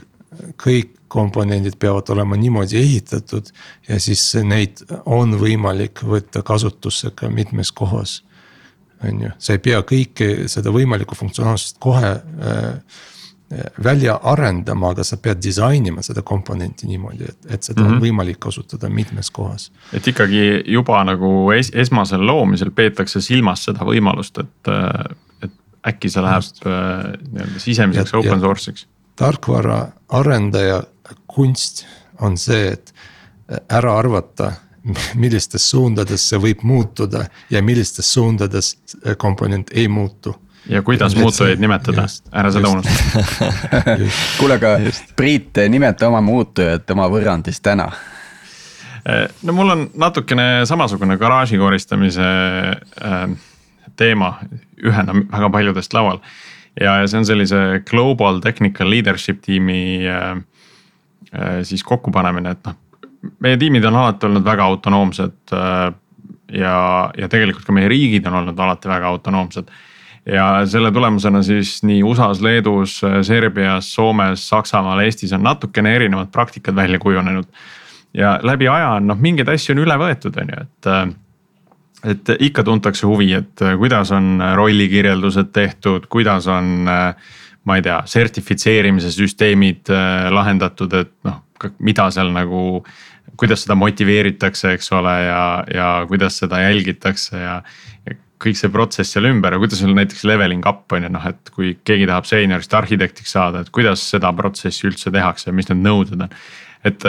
kõik komponendid peavad olema niimoodi ehitatud ja siis neid on võimalik võtta kasutusse ka mitmes kohas. on ju, sa ei pea kõike seda võimalikku funktsionaalsust kohe äh, välja arendama, aga sa pead disainima seda komponenti niimoodi, et, et seda mm -hmm. on mhm. võimalik kasutada mitmes kohas. et ikkagi juba nagu es, esmasel loomisel peetakse silmas seda võimalust, et, et äkki see läheb äh, nii-öelda sisemiseks ja, open source'iks. tarkvara arendaja kunst on see, et ära arvata millistes suundades see võib muutuda ja millistes suundades komponent ei muutu. Ja kuidas muutujaid nimetada, ära seda unusta. Kuule, aga Priit, nimeta oma muutujat oma võrrandis täna. Eh, no mul on natukene samasugune garaaži koristamise äh, teema ühena väga paljudest laual. ja, ja see on sellise global technical leadership tiimi äh, äh, siis kokkupanemine, et noh. meie tiimid on alati olnud väga autonoomsed äh, ja, ja tegelikult ka meie riigid on olnud alati väga autonoomsed ja selle tulemusena siis nii USA-s, Leedus, Serbias, Soomes, Saksamaal, Eestis on natukene erinevad praktikad välja kujunenud. ja läbi aja on noh, mingeid asju on üle võetud, on ju, et et ikka tuntakse huvi, et kuidas on rollikirjeldused tehtud, kuidas on ma ei tea, sertifitseerimise süsteemid lahendatud, et noh, mida seal nagu kuidas seda motiveeritakse, eks ole, ja, ja kuidas seda jälgitakse ja, ja kõik see protsess seal ümber ja kuidas sul näiteks leveling up on ju noh, et kui keegi tahab seeniorist arhitektiks saada, et kuidas seda protsessi üldse tehakse ja mis need nõuded on. et,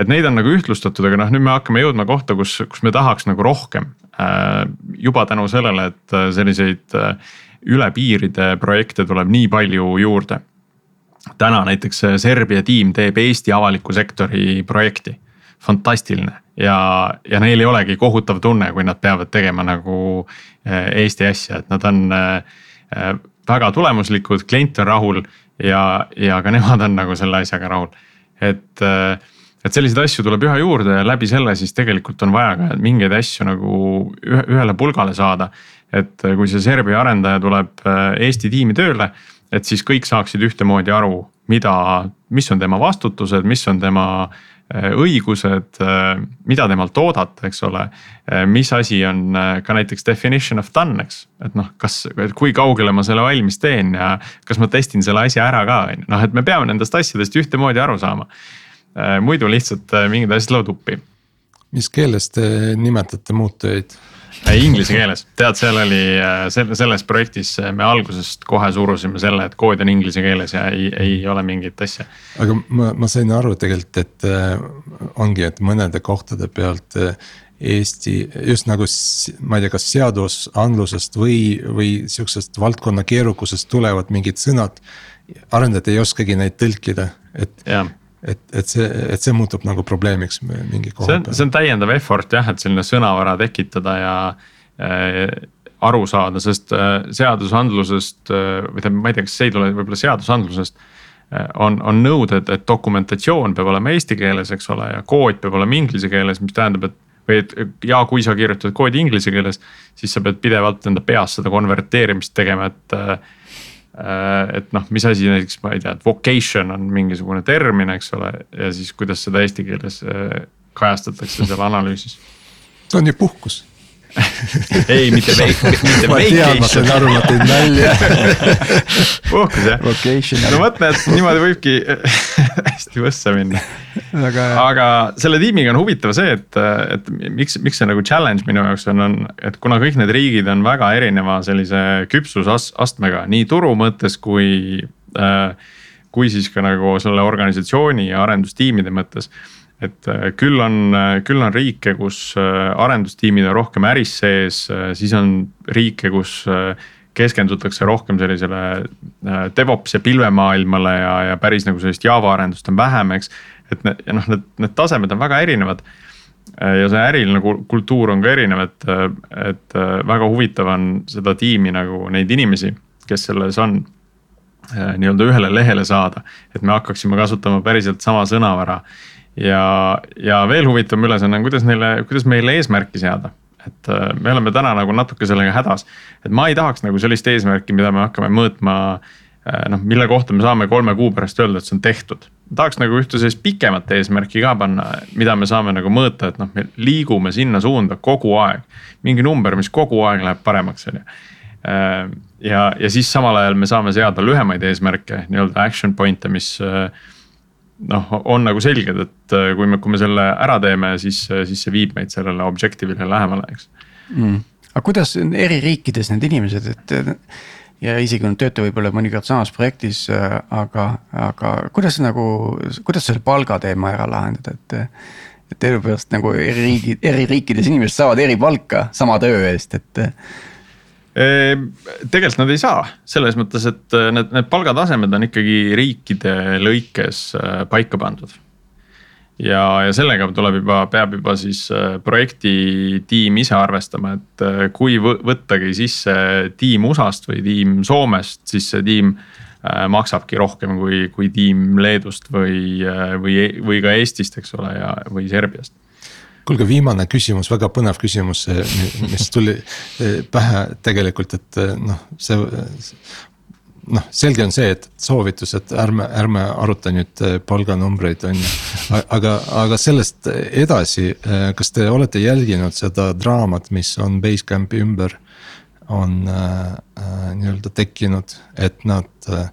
et neid on nagu ühtlustatud, aga noh, nüüd me hakkame jõudma kohta, kus, kus me tahaks nagu rohkem. Äh, juba tänu sellele, et selliseid äh, üle piiride projekte tuleb nii palju juurde. täna näiteks Serbia tiim teeb Eesti avaliku sektori projekti fantastiline ja, ja neil ei olegi kohutav tunne, kui nad peavad tegema nagu eh, Eesti asja, et nad on eh, eh, väga tulemuslikud, klient on rahul ja, ja ka nemad on nagu selle asjaga rahul. et, et selliseid asju tuleb üha juurde ja läbi selle siis tegelikult on vaja ka mingeid asju nagu ühe, ühele pulgale saada. Et kui see Serbia arendaja tuleb Eesti tiimi tööle, et siis kõik saaksid ühtemoodi aru, mida, mis on tema vastutused, mis on tema Äh, õigused, äh, mida temalt oodata, eks ole. Äh, mis asi on ka näiteks definition of done, eks, et noh, kas, kui kaugele ma selle valmis teen ja kas ma testin selle asja ära ka, on ju, noh, et me peame nendest asjadest ühtemoodi aru saama. muidu lihtsalt mingid asjad lähevad uppi. mis keeles te nimetate muutujaid? Inglise keeles, tead, seal oli selle, selles projektis me algusest kohe surusime selle, et kood on inglise keeles ja ei, ei ole mingit asja. aga ma, ma sain aru tegelikult, et äh, ongi, et mõnede kohtade pealt äh, Eesti just nagu ma ei tea, kas seadusandlusest või, või sihukesest valdkonna keerukusest tulevad mingid sõnad. arendajad ei oskagi neid tõlkida, et et, et see, et see muutub nagu probleemiks mingi koha peal. see on täiendav effort jah, et selline sõnavara tekitada ja äh, aru saada, sest äh, seadusandlusest äh, või tähendab, ma ei tea, kas see ei tule võib-olla seadusandlusest äh,. on, on nõuded, et dokumentatsioon peab olema eesti keeles, eks ole, ja kood peab olema inglise keeles, mis tähendab, et või et ja kui sa kirjutad koodi inglise keeles, siis sa pead pidevalt enda peas seda konverteerimist tegema, et äh, et noh, mis asi näiteks, ma ei tea, et vocation on mingisugune termin, eks ole, ja siis kuidas seda eesti keeles äh, kajastatakse seal analüüsis. see on ju puhkus ei, mitte vacation, mitte ma tean, ma sain aru, ma tõin nalja puhkus jah, no vot näed, niimoodi võibki hästi võssa minna. Aga, aga selle tiimiga on huvitav see, et, et miks, miks see nagu challenge minu jaoks on, on, et kuna kõik need riigid on väga erineva sellise küpsusastmega nii turu mõttes kui äh,. kui siis ka nagu selle organisatsiooni ja arendustiimide mõttes et äh, küll on, äh, küll on riike, kus äh, arendustiimid on rohkem äris sees, siis on riike, kus keskendutakse rohkem sellisele DevOps ja pilvemaailmale ja, ja päris nagu sellist Java arendust on vähem, eks. Et need noh, need, need tasemed on väga erinevad. ja see äriline kultuur on ka erinev, et, et väga huvitav on seda tiimi nagu neid inimesi, kes selles on nii-öelda ühele lehele saada, et me hakkaksime kasutama päriselt sama sõnavara ja, ja veel huvitavam ülesanne on, kuidas neile, kuidas meile eesmärki seada et äh, me oleme täna nagu natuke sellega hädas, et ma ei tahaks nagu sellist eesmärki, mida me hakkame mõõtma. Äh, noh, mille kohta me saame kolme kuu pärast öelda, et see on tehtud. Tahaks nagu ühte sellist pikemat eesmärki ka panna, mida me saame nagu mõõta, et noh, me liigume sinna suunda kogu aeg. mingi number, mis kogu aeg läheb paremaks, on ju. Äh, ja, ja siis samal ajal me saame seada lühemaid eesmärke, nii-öelda action point'e, mis noh, on nagu selged, et äh, kui me, kui me selle ära teeme, siis, siis see viib meid sellele objective'ile lähemale, eks mm.. aga kuidas eri riikides need inimesed, et ja isegi nad töötavad võib-olla mõnikord samas projektis, äh, aga, aga kuidas nagu, kuidas selle palgateema ära lahendada, et. et teadupärast nagu eri riigid, eri riikides inimesed saavad eri palka sama töö eest, et Ehm, tegelikult nad ei saa, selles mõttes, et äh, need, need palgatasemed on ikkagi riikide lõikes äh, paika pandud. Ja, ja sellega tuleb juba, peab juba siis äh, projektitiim ise arvestama, et kui võttagi sisse tiim USA-st või tiim Soomest, siis see tiim maksabki rohkem kui, kui tiim Leedust või, või, või ka Eestist, eks ole, ja, või Serbiast. Kuulge, viimane küsimus, väga põnev küsimus, mis tuli pähe tegelikult, et noh, see noh, selge on see, et soovitus, et ärme, ärme aruta nüüd palganumbreid, on ju. aga, aga sellest edasi, kas te olete jälginud seda draamat, mis on Basecamp'i ümber on äh, nii-öelda tekkinud, et nad äh,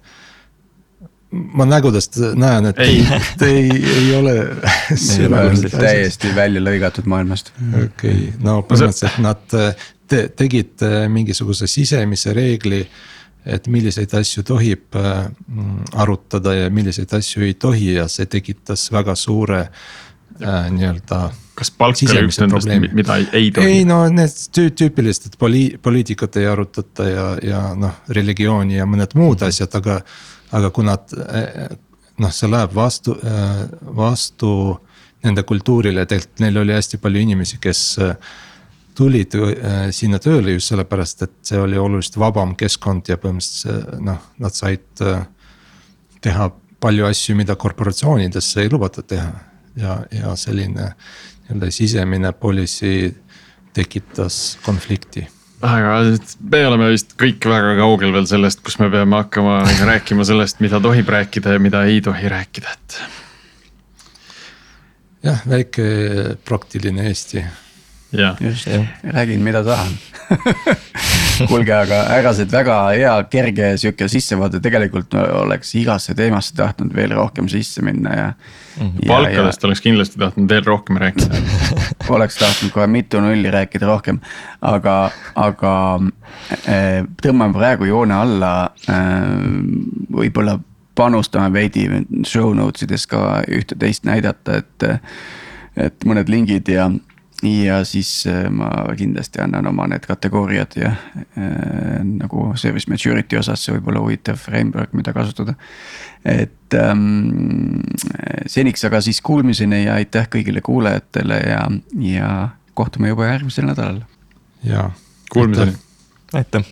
ma nägudest näen, et ei. te ei, ei ole täiesti välja lõigatud maailmast. okei okay., no põhimõtteliselt nad te, tegid mingisuguse sisemise reegli. Et milliseid asju tohib äh, arutada ja milliseid asju ei tohi ja see tekitas väga suure äh, nii-öelda. kas palk oli üks nendest, mida ei, ei tohi? ei no need tüüpilised, et poli-, poliitikat ei arutata ja, ja noh, religiooni ja mõned muud mhm. asjad, aga aga kuna noh, see läheb vastu, vastu nende kultuurile, tegelikult neil oli hästi palju inimesi, kes tulid sinna tööle just sellepärast, et see oli oluliselt vabam keskkond ja põhimõtteliselt noh, nad said teha palju asju, mida korporatsioonidesse ei lubata teha. ja, ja selline nii-öelda sisemine policy tekitas konflikti aga me oleme vist kõik väga kaugel veel sellest, kus me peame hakkama rääkima sellest, mida tohib rääkida ja mida ei tohi rääkida, et. jah, väike praktiline Eesti. Just, räägin, mida tahan kuulge, aga härrased, väga hea, kerge sihuke sissevaade, tegelikult oleks igasse teemasse tahtnud veel rohkem sisse minna ja mm. -hmm. palkadest ja... oleks kindlasti tahtnud veel rohkem rääkida oleks tahtnud kohe mitu nulli rääkida rohkem, aga, aga äh, tõmbame praegu joone alla äh,. võib-olla panustame veidi show notes ides ka ühte-teist näidata, et, et mõned lingid ja ja siis äh, ma kindlasti annan oma need kategooriad ja äh, nagu service maturity osas see võib olla huvitav framework, mida kasutada. et ähm, seniks aga siis kuulmiseni ja aitäh kõigile kuulajatele ja, ja kohtume juba järgmisel nädalal. ja, kuulmiseni. aitäh.